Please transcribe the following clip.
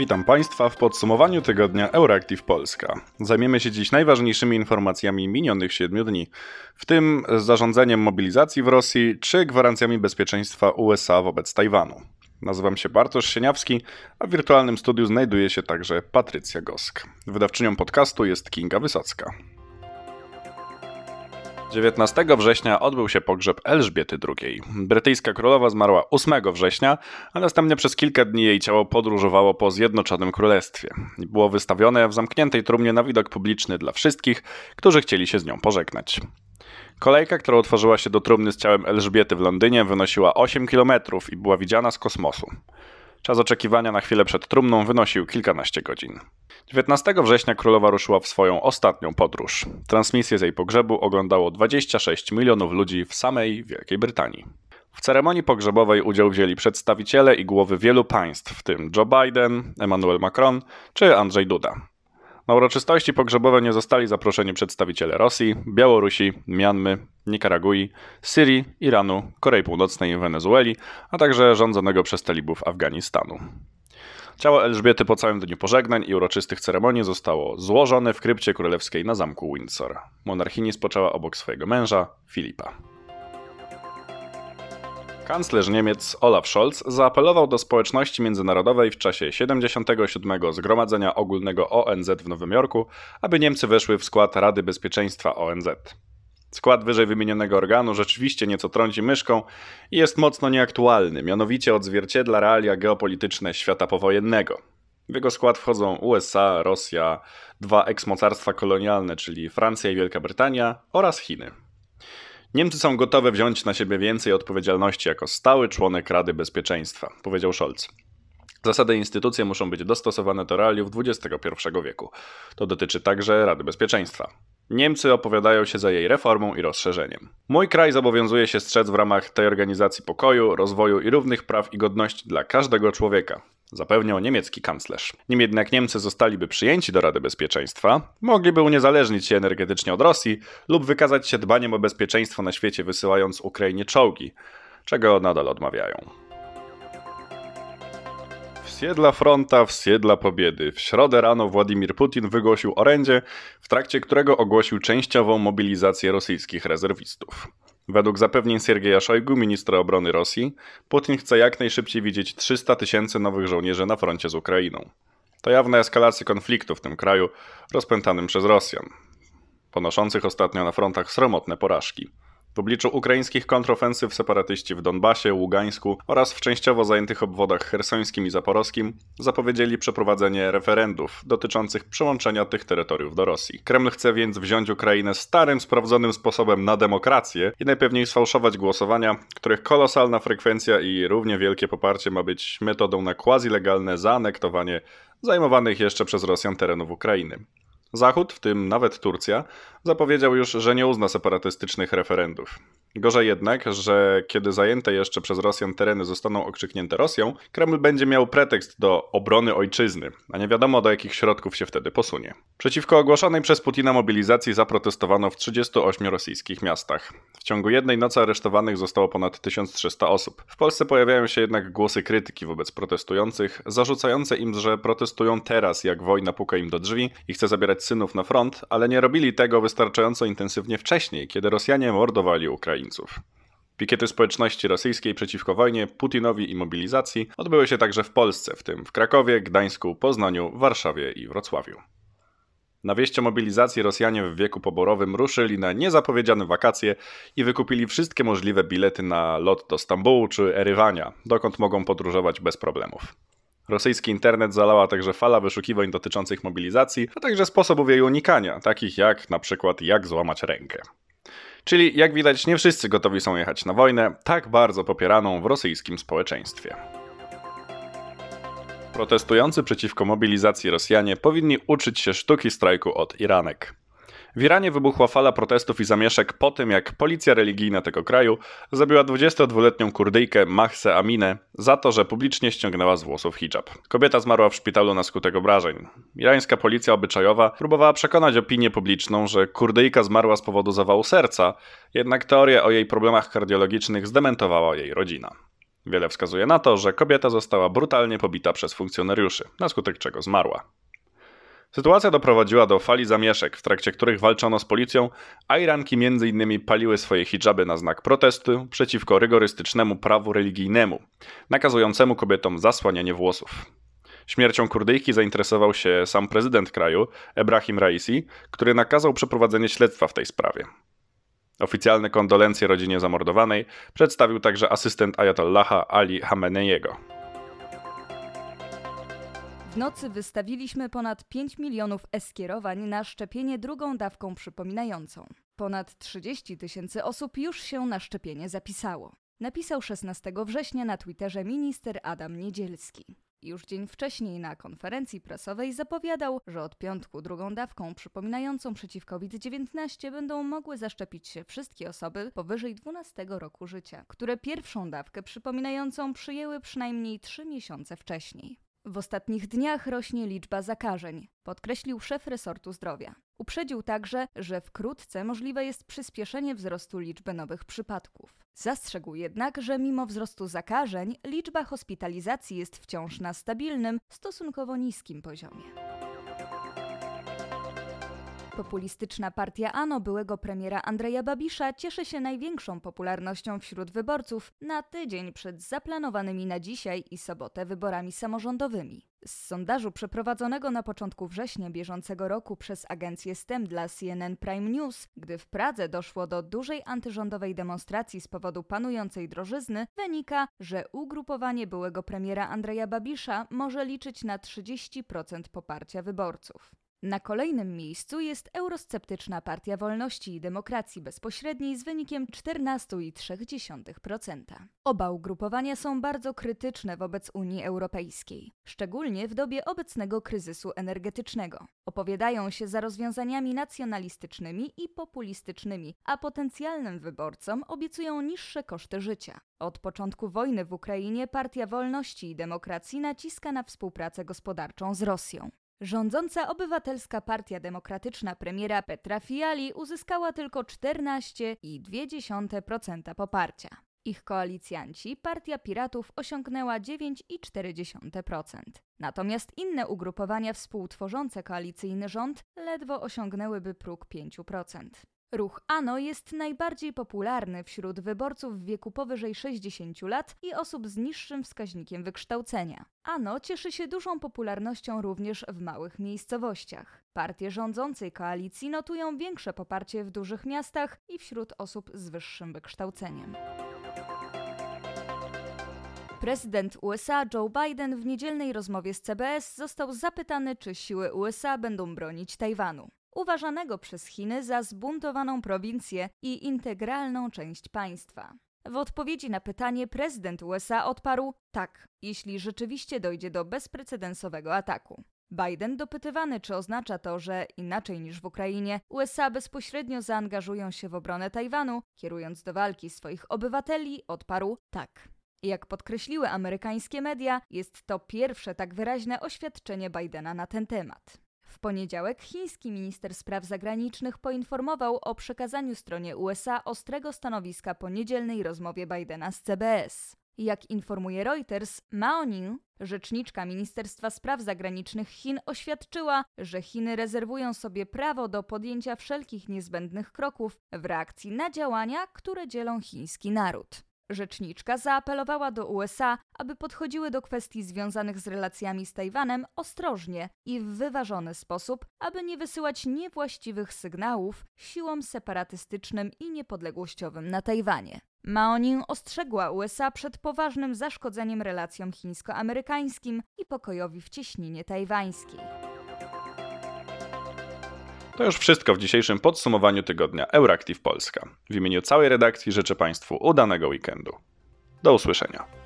Witam Państwa w podsumowaniu tygodnia Euractiv Polska. Zajmiemy się dziś najważniejszymi informacjami minionych siedmiu dni, w tym zarządzeniem mobilizacji w Rosji czy gwarancjami bezpieczeństwa USA wobec Tajwanu. Nazywam się Bartosz Sieniawski, a w wirtualnym studiu znajduje się także Patrycja Gosk. Wydawczynią podcastu jest Kinga Wysocka. 19 września odbył się pogrzeb Elżbiety II. Brytyjska królowa zmarła 8 września, a następnie przez kilka dni jej ciało podróżowało po Zjednoczonym Królestwie. Było wystawione w zamkniętej trumnie na widok publiczny dla wszystkich, którzy chcieli się z nią pożegnać. Kolejka, która otworzyła się do trumny z ciałem Elżbiety w Londynie, wynosiła 8 km i była widziana z kosmosu. Czas oczekiwania na chwilę przed trumną wynosił kilkanaście godzin. 19 września królowa ruszyła w swoją ostatnią podróż. Transmisję z jej pogrzebu oglądało 26 milionów ludzi w samej Wielkiej Brytanii. W ceremonii pogrzebowej udział wzięli przedstawiciele i głowy wielu państw, w tym Joe Biden, Emmanuel Macron czy Andrzej Duda. Na uroczystości pogrzebowe nie zostali zaproszeni przedstawiciele Rosji, Białorusi, Mianmy, Nikaragui, Syrii, Iranu, Korei Północnej i Wenezueli, a także rządzonego przez talibów Afganistanu. Ciało Elżbiety po całym dniu pożegnań i uroczystych ceremonii zostało złożone w krypcie królewskiej na zamku Windsor. Monarchini spoczęła obok swojego męża, Filipa. Kanclerz Niemiec Olaf Scholz zaapelował do społeczności międzynarodowej w czasie 77. Zgromadzenia Ogólnego ONZ w Nowym Jorku, aby Niemcy weszły w skład Rady Bezpieczeństwa ONZ. Skład wyżej wymienionego organu rzeczywiście nieco trąci myszką i jest mocno nieaktualny, mianowicie odzwierciedla realia geopolityczne świata powojennego. W jego skład wchodzą USA, Rosja, dwa eksmocarstwa kolonialne, czyli Francja i Wielka Brytania oraz Chiny. Niemcy są gotowe wziąć na siebie więcej odpowiedzialności jako stały członek Rady Bezpieczeństwa, powiedział Scholz. Zasady instytucje muszą być dostosowane do realiów XXI wieku. To dotyczy także Rady Bezpieczeństwa. Niemcy opowiadają się za jej reformą i rozszerzeniem. Mój kraj zobowiązuje się strzec w ramach tej organizacji pokoju, rozwoju i równych praw i godności dla każdego człowieka, zapewniał niemiecki kanclerz. Nim jednak Niemcy zostaliby przyjęci do Rady Bezpieczeństwa, mogliby uniezależnić się energetycznie od Rosji lub wykazać się dbaniem o bezpieczeństwo na świecie, wysyłając Ukrainie czołgi, czego nadal odmawiają. Wsiedla fronta, wsiedla pobiedy. W środę rano Władimir Putin wygłosił orędzie, w trakcie którego ogłosił częściową mobilizację rosyjskich rezerwistów. Według zapewnień Siergieja Szojgu, ministra obrony Rosji, Putin chce jak najszybciej widzieć 300 tysięcy nowych żołnierzy na froncie z Ukrainą. To jawna eskalacja konfliktu w tym kraju, rozpętanym przez Rosjan, ponoszących ostatnio na frontach sromotne porażki. W obliczu ukraińskich kontrofensyw separatyści w Donbasie, Ługańsku oraz w częściowo zajętych obwodach hersońskim i zaporowskim zapowiedzieli przeprowadzenie referendów dotyczących przyłączenia tych terytoriów do Rosji. Kreml chce więc wziąć Ukrainę starym, sprawdzonym sposobem na demokrację i najpewniej sfałszować głosowania, których kolosalna frekwencja i równie wielkie poparcie ma być metodą na quasi-legalne zaanektowanie zajmowanych jeszcze przez Rosjan terenów Ukrainy. Zachód, w tym nawet Turcja, zapowiedział już, że nie uzna separatystycznych referendów. Gorzej jednak, że kiedy zajęte jeszcze przez Rosjan tereny zostaną okrzyknięte Rosją, Kreml będzie miał pretekst do obrony ojczyzny, a nie wiadomo do jakich środków się wtedy posunie. Przeciwko ogłoszonej przez Putina mobilizacji zaprotestowano w 38 rosyjskich miastach. W ciągu jednej nocy aresztowanych zostało ponad 1300 osób. W Polsce pojawiają się jednak głosy krytyki wobec protestujących, zarzucające im, że protestują teraz, jak wojna puka im do drzwi i chce zabierać synów na front, ale nie robili tego wystarczająco intensywnie wcześniej, kiedy Rosjanie mordowali Ukraińców. Pikiety społeczności rosyjskiej przeciwko wojnie, Putinowi i mobilizacji odbyły się także w Polsce, w tym w Krakowie, Gdańsku, Poznaniu, Warszawie i Wrocławiu. Na wieść o mobilizacji Rosjanie w wieku poborowym ruszyli na niezapowiedziane wakacje i wykupili wszystkie możliwe bilety na lot do Stambułu czy Erywania, dokąd mogą podróżować bez problemów. Rosyjski internet zalała także fala wyszukiwań dotyczących mobilizacji, a także sposobów jej unikania, takich jak na przykład jak złamać rękę. Czyli jak widać, nie wszyscy gotowi są jechać na wojnę, tak bardzo popieraną w rosyjskim społeczeństwie. Protestujący przeciwko mobilizacji Rosjanie powinni uczyć się sztuki strajku od Iranek. W Iranie wybuchła fala protestów i zamieszek po tym, jak policja religijna tego kraju zabiła 22-letnią kurdyjkę Mahse Aminę za to, że publicznie ściągnęła z włosów hijab. Kobieta zmarła w szpitalu na skutek obrażeń. Irańska policja obyczajowa próbowała przekonać opinię publiczną, że kurdyjka zmarła z powodu zawału serca, jednak teoria o jej problemach kardiologicznych zdementowała jej rodzina. Wiele wskazuje na to, że kobieta została brutalnie pobita przez funkcjonariuszy, na skutek czego zmarła. Sytuacja doprowadziła do fali zamieszek, w trakcie których walczono z policją, a Iranki m.in. paliły swoje hijaby na znak protestu przeciwko rygorystycznemu prawu religijnemu, nakazującemu kobietom zasłanianie włosów. Śmiercią Kurdyjki zainteresował się sam prezydent kraju, Ebrahim Raisi, który nakazał przeprowadzenie śledztwa w tej sprawie. Oficjalne kondolencje rodzinie zamordowanej przedstawił także asystent Ayatollaha Ali Hameneiego. W nocy wystawiliśmy ponad 5 milionów e-skierowań na szczepienie drugą dawką przypominającą. Ponad 30 tysięcy osób już się na szczepienie zapisało. Napisał 16 września na Twitterze minister Adam Niedzielski. Już dzień wcześniej na konferencji prasowej zapowiadał, że od piątku drugą dawką przypominającą przeciw COVID-19 będą mogły zaszczepić się wszystkie osoby powyżej 12 roku życia, które pierwszą dawkę przypominającą przyjęły przynajmniej 3 miesiące wcześniej. W ostatnich dniach rośnie liczba zakażeń, podkreślił szef resortu zdrowia. Uprzedził także, że wkrótce możliwe jest przyspieszenie wzrostu liczby nowych przypadków. Zastrzegł jednak, że mimo wzrostu zakażeń, liczba hospitalizacji jest wciąż na stabilnym, stosunkowo niskim poziomie. Populistyczna partia ANO byłego premiera Andrzeja Babisza cieszy się największą popularnością wśród wyborców na tydzień przed zaplanowanymi na dzisiaj i sobotę wyborami samorządowymi. Z sondażu przeprowadzonego na początku września bieżącego roku przez agencję STEM dla CNN Prime News, gdy w Pradze doszło do dużej antyrządowej demonstracji z powodu panującej drożyzny, wynika, że ugrupowanie byłego premiera Andrzeja Babisza może liczyć na 30% poparcia wyborców. Na kolejnym miejscu jest eurosceptyczna Partia Wolności i Demokracji Bezpośredniej z wynikiem 14,3%. Oba ugrupowania są bardzo krytyczne wobec Unii Europejskiej, szczególnie w dobie obecnego kryzysu energetycznego. Opowiadają się za rozwiązaniami nacjonalistycznymi i populistycznymi, a potencjalnym wyborcom obiecują niższe koszty życia. Od początku wojny w Ukrainie Partia Wolności i Demokracji naciska na współpracę gospodarczą z Rosją. Rządząca obywatelska Partia Demokratyczna premiera Petra Fiali uzyskała tylko 14,2% poparcia. Ich koalicjanci, Partia Piratów, osiągnęła 9,4%. Natomiast inne ugrupowania współtworzące koalicyjny rząd ledwo osiągnęłyby próg 5%. Ruch ANO jest najbardziej popularny wśród wyborców w wieku powyżej 60 lat i osób z niższym wskaźnikiem wykształcenia. ANO cieszy się dużą popularnością również w małych miejscowościach. Partie rządzącej koalicji notują większe poparcie w dużych miastach i wśród osób z wyższym wykształceniem. Prezydent USA Joe Biden w niedzielnej rozmowie z CBS został zapytany, czy siły USA będą bronić Tajwanu uważanego przez Chiny za zbuntowaną prowincję i integralną część państwa. W odpowiedzi na pytanie prezydent USA odparł: tak, jeśli rzeczywiście dojdzie do bezprecedensowego ataku. Biden dopytywany, czy oznacza to, że inaczej niż w Ukrainie, USA bezpośrednio zaangażują się w obronę Tajwanu, kierując do walki swoich obywateli, odparł tak. Jak podkreśliły amerykańskie media, jest to pierwsze tak wyraźne oświadczenie Bidena na ten temat. W poniedziałek chiński minister spraw zagranicznych poinformował o przekazaniu stronie USA ostrego stanowiska po niedzielnej rozmowie Bidena z CBS. Jak informuje Reuters, Mao Ning, rzeczniczka Ministerstwa Spraw Zagranicznych Chin, oświadczyła, że Chiny rezerwują sobie prawo do podjęcia wszelkich niezbędnych kroków w reakcji na działania, które dzielą chiński naród. Rzeczniczka zaapelowała do USA, aby podchodziły do kwestii związanych z relacjami z Tajwanem ostrożnie i w wyważony sposób, aby nie wysyłać niewłaściwych sygnałów siłom separatystycznym i niepodległościowym na Tajwanie. Maoning ostrzegła USA przed poważnym zaszkodzeniem relacjom chińsko-amerykańskim i pokojowi w cieśninie tajwańskiej. To już wszystko w dzisiejszym podsumowaniu tygodnia Euractiv Polska. W imieniu całej redakcji życzę Państwu udanego weekendu. Do usłyszenia.